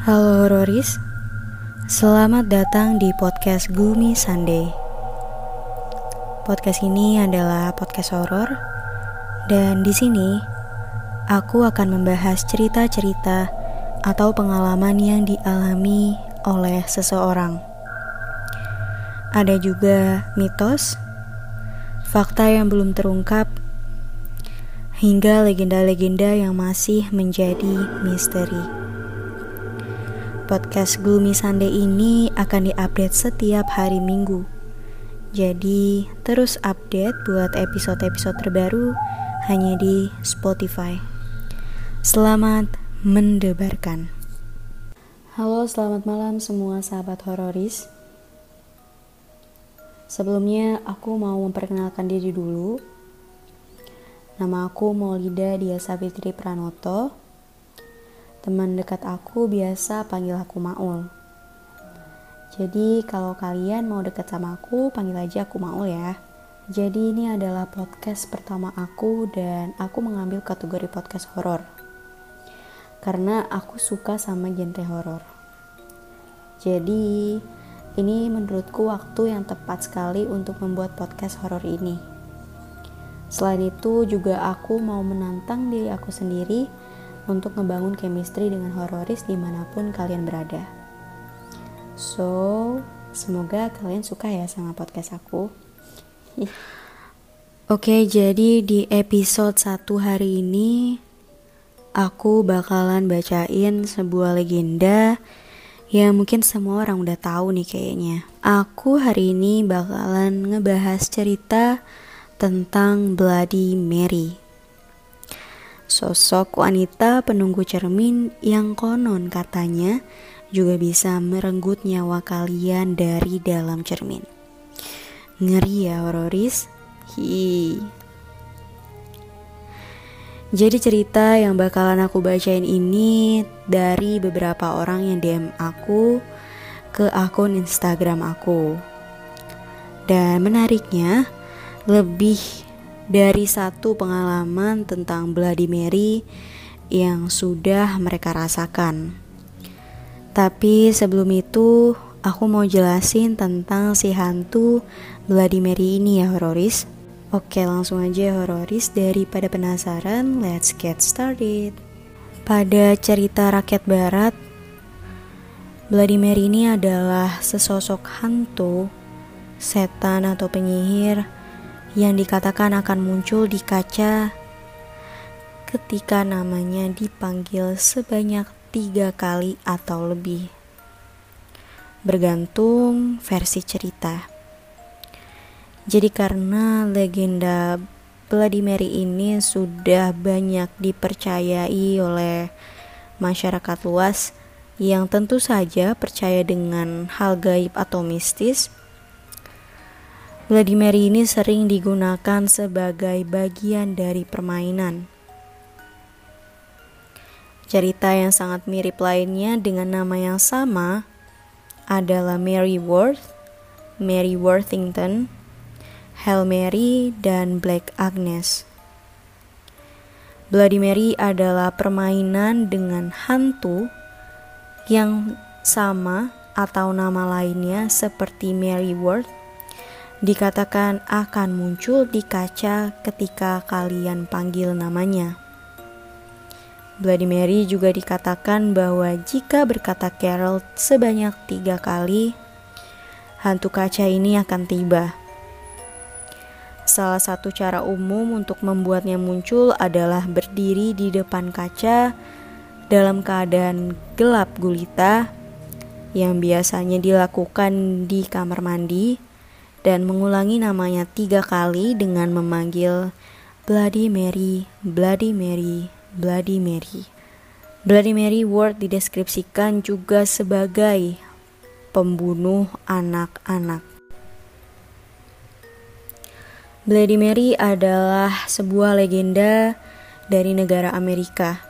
Halo Hororis, selamat datang di podcast Gumi Sunday. Podcast ini adalah podcast horor dan di sini aku akan membahas cerita-cerita atau pengalaman yang dialami oleh seseorang. Ada juga mitos, fakta yang belum terungkap, hingga legenda-legenda yang masih menjadi misteri. Podcast Gloomy Sunday ini akan diupdate setiap hari Minggu. Jadi, terus update buat episode-episode terbaru hanya di Spotify. Selamat mendebarkan. Halo, selamat malam semua sahabat hororis. Sebelumnya, aku mau memperkenalkan diri dulu. Nama aku Maulida Dia Fitri Pranoto Teman dekat aku biasa panggil aku Maul. Jadi kalau kalian mau dekat sama aku, panggil aja aku Maul ya. Jadi ini adalah podcast pertama aku dan aku mengambil kategori podcast horor. Karena aku suka sama genre horor. Jadi ini menurutku waktu yang tepat sekali untuk membuat podcast horor ini. Selain itu juga aku mau menantang diri aku sendiri untuk ngebangun chemistry dengan hororis di mana pun kalian berada. So, semoga kalian suka ya sama podcast aku. Oke, jadi di episode satu hari ini aku bakalan bacain sebuah legenda yang mungkin semua orang udah tahu nih kayaknya. Aku hari ini bakalan ngebahas cerita tentang Bloody Mary sosok wanita penunggu cermin yang konon katanya juga bisa merenggut nyawa kalian dari dalam cermin. Ngeri ya hororis? Hi. Jadi cerita yang bakalan aku bacain ini dari beberapa orang yang DM aku ke akun Instagram aku. Dan menariknya, lebih dari satu pengalaman tentang Bloody Mary yang sudah mereka rasakan. Tapi sebelum itu, aku mau jelasin tentang si hantu Bloody Mary ini ya hororis. Oke langsung aja hororis daripada penasaran, let's get started. Pada cerita rakyat barat, Bloody Mary ini adalah sesosok hantu, setan atau penyihir yang dikatakan akan muncul di kaca ketika namanya dipanggil sebanyak tiga kali atau lebih. Bergantung versi cerita. Jadi karena legenda Bloody Mary ini sudah banyak dipercayai oleh masyarakat luas yang tentu saja percaya dengan hal gaib atau mistis, Vladimir ini sering digunakan sebagai bagian dari permainan. Cerita yang sangat mirip lainnya dengan nama yang sama adalah Mary Worth, Mary Worthington, Hail Mary, dan Black Agnes. Bloody Mary adalah permainan dengan hantu yang sama atau nama lainnya seperti Mary Worth dikatakan akan muncul di kaca ketika kalian panggil namanya. Bloody Mary juga dikatakan bahwa jika berkata Carol sebanyak tiga kali, hantu kaca ini akan tiba. Salah satu cara umum untuk membuatnya muncul adalah berdiri di depan kaca dalam keadaan gelap gulita yang biasanya dilakukan di kamar mandi dan mengulangi namanya tiga kali dengan memanggil Bloody Mary, Bloody Mary, Bloody Mary. Bloody Mary Ward dideskripsikan juga sebagai pembunuh anak-anak. Bloody Mary adalah sebuah legenda dari negara Amerika,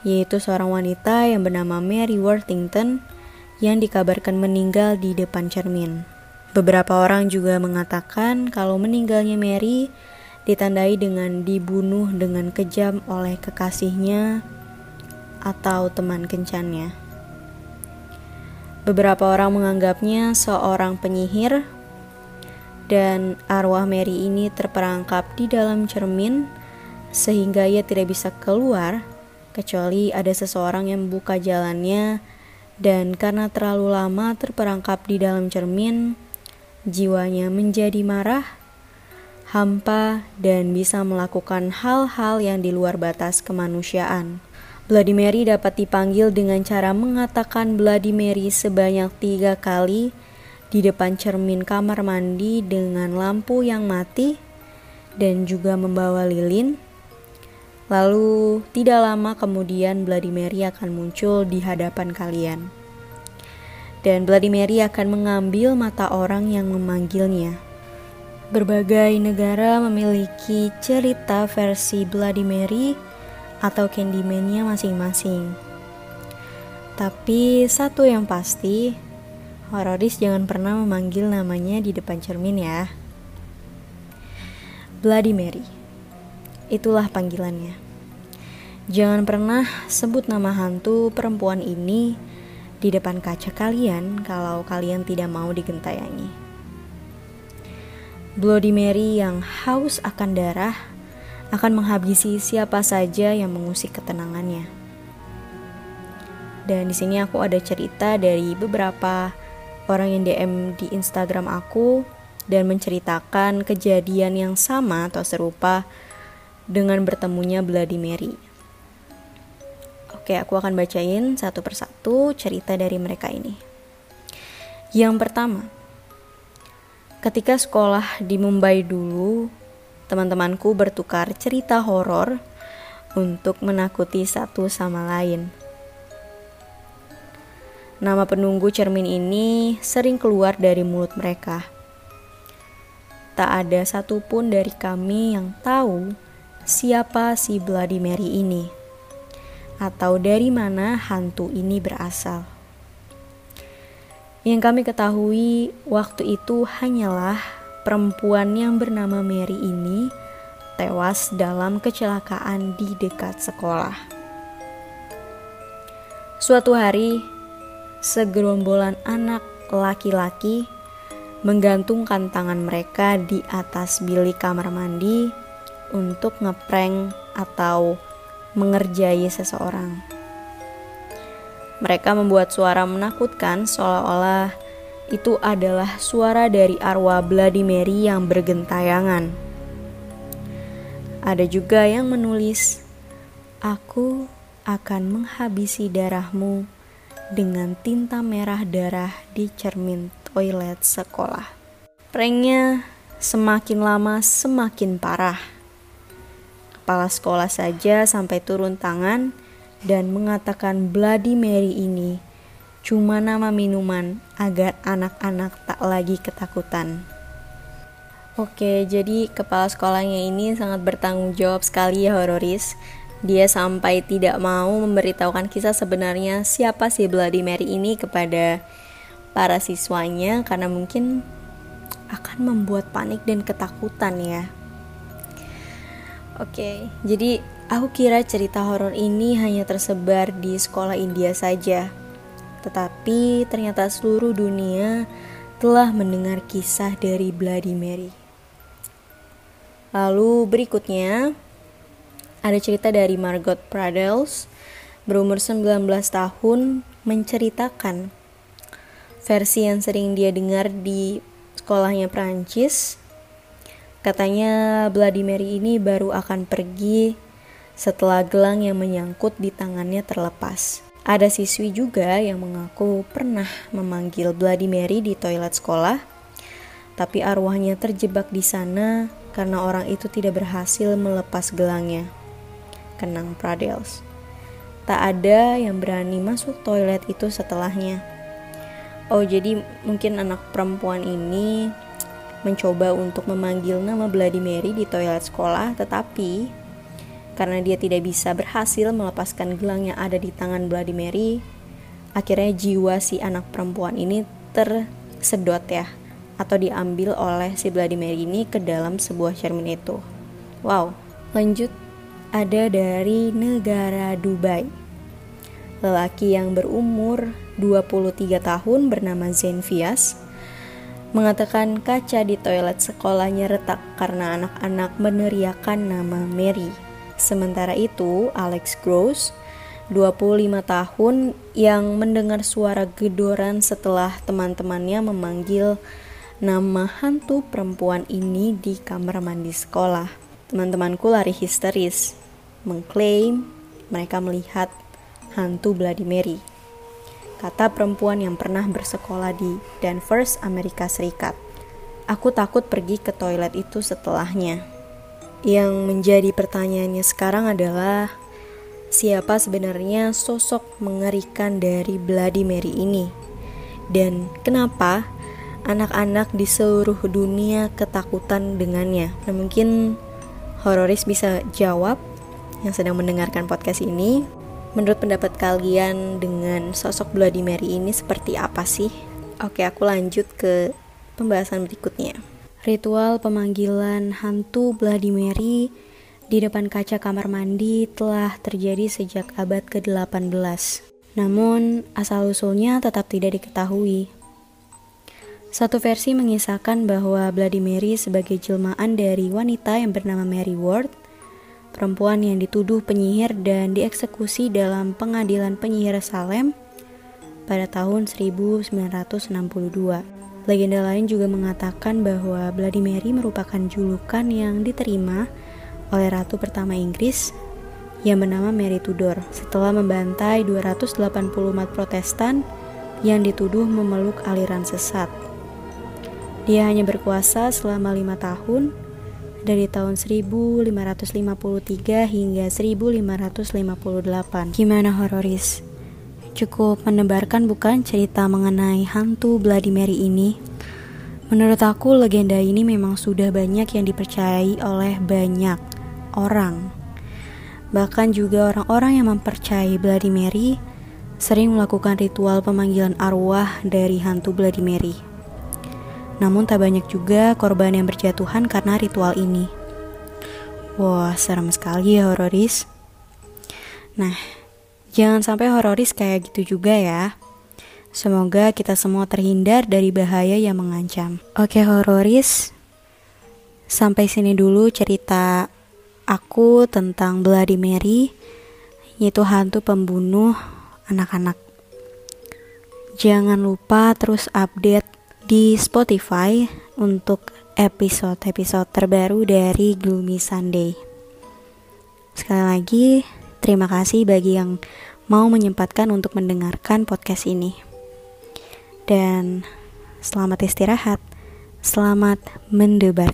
yaitu seorang wanita yang bernama Mary Worthington yang dikabarkan meninggal di depan cermin. Beberapa orang juga mengatakan kalau meninggalnya Mary ditandai dengan dibunuh dengan kejam oleh kekasihnya atau teman kencannya. Beberapa orang menganggapnya seorang penyihir, dan arwah Mary ini terperangkap di dalam cermin sehingga ia tidak bisa keluar kecuali ada seseorang yang membuka jalannya dan karena terlalu lama terperangkap di dalam cermin, jiwanya menjadi marah, hampa, dan bisa melakukan hal-hal yang di luar batas kemanusiaan. Bloody Mary dapat dipanggil dengan cara mengatakan Bloody Mary sebanyak tiga kali di depan cermin kamar mandi dengan lampu yang mati dan juga membawa lilin. Lalu tidak lama kemudian Bloody Mary akan muncul di hadapan kalian. Dan Bloody Mary akan mengambil mata orang yang memanggilnya. Berbagai negara memiliki cerita versi Bloody Mary atau Candyman-nya masing-masing. Tapi satu yang pasti, hororis jangan pernah memanggil namanya di depan cermin ya. Bloody Mary. Itulah panggilannya. Jangan pernah sebut nama hantu perempuan ini di depan kaca kalian kalau kalian tidak mau digentayangi. Bloody Mary yang haus akan darah akan menghabisi siapa saja yang mengusik ketenangannya. Dan di sini aku ada cerita dari beberapa orang yang DM di Instagram aku dan menceritakan kejadian yang sama atau serupa dengan bertemunya Bloody Mary. Oke, aku akan bacain satu persatu cerita dari mereka ini. Yang pertama, ketika sekolah di Mumbai dulu, teman-temanku bertukar cerita horor untuk menakuti satu sama lain. Nama penunggu cermin ini sering keluar dari mulut mereka. Tak ada satupun dari kami yang tahu siapa si Bloody Mary ini, atau dari mana hantu ini berasal. Yang kami ketahui waktu itu hanyalah perempuan yang bernama Mary ini tewas dalam kecelakaan di dekat sekolah. Suatu hari, segerombolan anak laki-laki menggantungkan tangan mereka di atas bilik kamar mandi untuk ngeprank atau mengerjai seseorang. Mereka membuat suara menakutkan seolah-olah itu adalah suara dari arwah Bloody Mary yang bergentayangan. Ada juga yang menulis, "Aku akan menghabisi darahmu dengan tinta merah darah di cermin toilet sekolah." Pranknya semakin lama semakin parah. Kepala sekolah saja sampai turun tangan dan mengatakan Bloody Mary ini cuma nama minuman agar anak-anak tak lagi ketakutan. Oke, jadi kepala sekolahnya ini sangat bertanggung jawab sekali ya hororis. Dia sampai tidak mau memberitahukan kisah sebenarnya siapa si Bloody Mary ini kepada para siswanya karena mungkin akan membuat panik dan ketakutan ya. Oke, jadi aku kira cerita horor ini hanya tersebar di sekolah India saja tetapi ternyata seluruh dunia telah mendengar kisah dari Bloody Mary. Lalu berikutnya ada cerita dari Margot Pradels berumur 19 tahun menceritakan versi yang sering dia dengar di sekolahnya Prancis. Katanya Mary ini baru akan pergi setelah gelang yang menyangkut di tangannya terlepas. Ada siswi juga yang mengaku pernah memanggil Mary di toilet sekolah, tapi arwahnya terjebak di sana karena orang itu tidak berhasil melepas gelangnya. Kenang Pradels. Tak ada yang berani masuk toilet itu setelahnya. Oh, jadi mungkin anak perempuan ini mencoba untuk memanggil nama Mary di toilet sekolah, tetapi karena dia tidak bisa berhasil melepaskan gelang yang ada di tangan Mary, akhirnya jiwa si anak perempuan ini tersedot ya atau diambil oleh si Mary ini ke dalam sebuah cermin itu. Wow, lanjut ada dari negara Dubai. Lelaki yang berumur 23 tahun bernama Zenvias mengatakan kaca di toilet sekolahnya retak karena anak-anak meneriakan nama Mary. Sementara itu, Alex Gross, 25 tahun yang mendengar suara gedoran setelah teman-temannya memanggil nama hantu perempuan ini di kamar mandi sekolah. Teman-temanku lari histeris, mengklaim mereka melihat hantu Bloody Mary. Kata perempuan yang pernah bersekolah di Danvers, Amerika Serikat. Aku takut pergi ke toilet itu setelahnya. Yang menjadi pertanyaannya sekarang adalah siapa sebenarnya sosok mengerikan dari Bloody Mary ini? Dan kenapa anak-anak di seluruh dunia ketakutan dengannya. Nah, mungkin hororis bisa jawab yang sedang mendengarkan podcast ini. Menurut pendapat kalian dengan sosok Bloody Mary ini seperti apa sih? Oke, aku lanjut ke pembahasan berikutnya. Ritual pemanggilan hantu Bloody Mary di depan kaca kamar mandi telah terjadi sejak abad ke-18. Namun, asal-usulnya tetap tidak diketahui. Satu versi mengisahkan bahwa Bloody Mary sebagai jelmaan dari wanita yang bernama Mary Ward, perempuan yang dituduh penyihir dan dieksekusi dalam pengadilan penyihir Salem pada tahun 1962. Legenda lain juga mengatakan bahwa Bloody Mary merupakan julukan yang diterima oleh ratu pertama Inggris yang bernama Mary Tudor setelah membantai 280 umat Protestan yang dituduh memeluk aliran sesat. Dia hanya berkuasa selama lima tahun, dari tahun 1553 hingga 1558. Gimana hororis? Cukup menebarkan bukan cerita mengenai hantu Bloody Mary ini? Menurut aku legenda ini memang sudah banyak yang dipercayai oleh banyak orang. Bahkan juga orang-orang yang mempercayai Bloody Mary sering melakukan ritual pemanggilan arwah dari hantu Bloody Mary. Namun tak banyak juga korban yang berjatuhan karena ritual ini. Wah, serem sekali ya hororis. Nah, jangan sampai hororis kayak gitu juga ya. Semoga kita semua terhindar dari bahaya yang mengancam. Oke hororis, sampai sini dulu cerita aku tentang Bloody Mary, yaitu hantu pembunuh anak-anak. Jangan lupa terus update di Spotify untuk episode-episode terbaru dari Gloomy Sunday. Sekali lagi, terima kasih bagi yang mau menyempatkan untuk mendengarkan podcast ini. Dan selamat istirahat, selamat mendebarkan.